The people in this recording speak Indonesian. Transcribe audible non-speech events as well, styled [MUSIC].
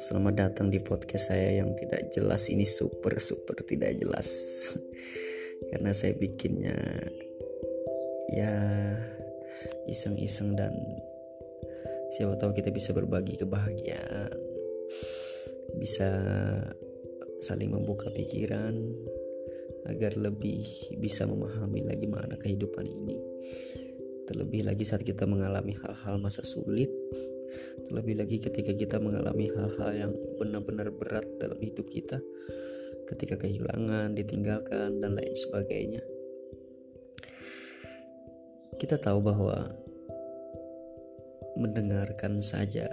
Selamat datang di podcast saya yang tidak jelas. Ini super super tidak jelas. [LAUGHS] Karena saya bikinnya ya iseng-iseng dan siapa tahu kita bisa berbagi kebahagiaan. Bisa saling membuka pikiran agar lebih bisa memahami lagi mana kehidupan ini. Terlebih lagi saat kita mengalami hal-hal masa sulit, terlebih lagi ketika kita mengalami hal-hal yang benar-benar berat dalam hidup kita, ketika kehilangan, ditinggalkan, dan lain sebagainya. Kita tahu bahwa mendengarkan saja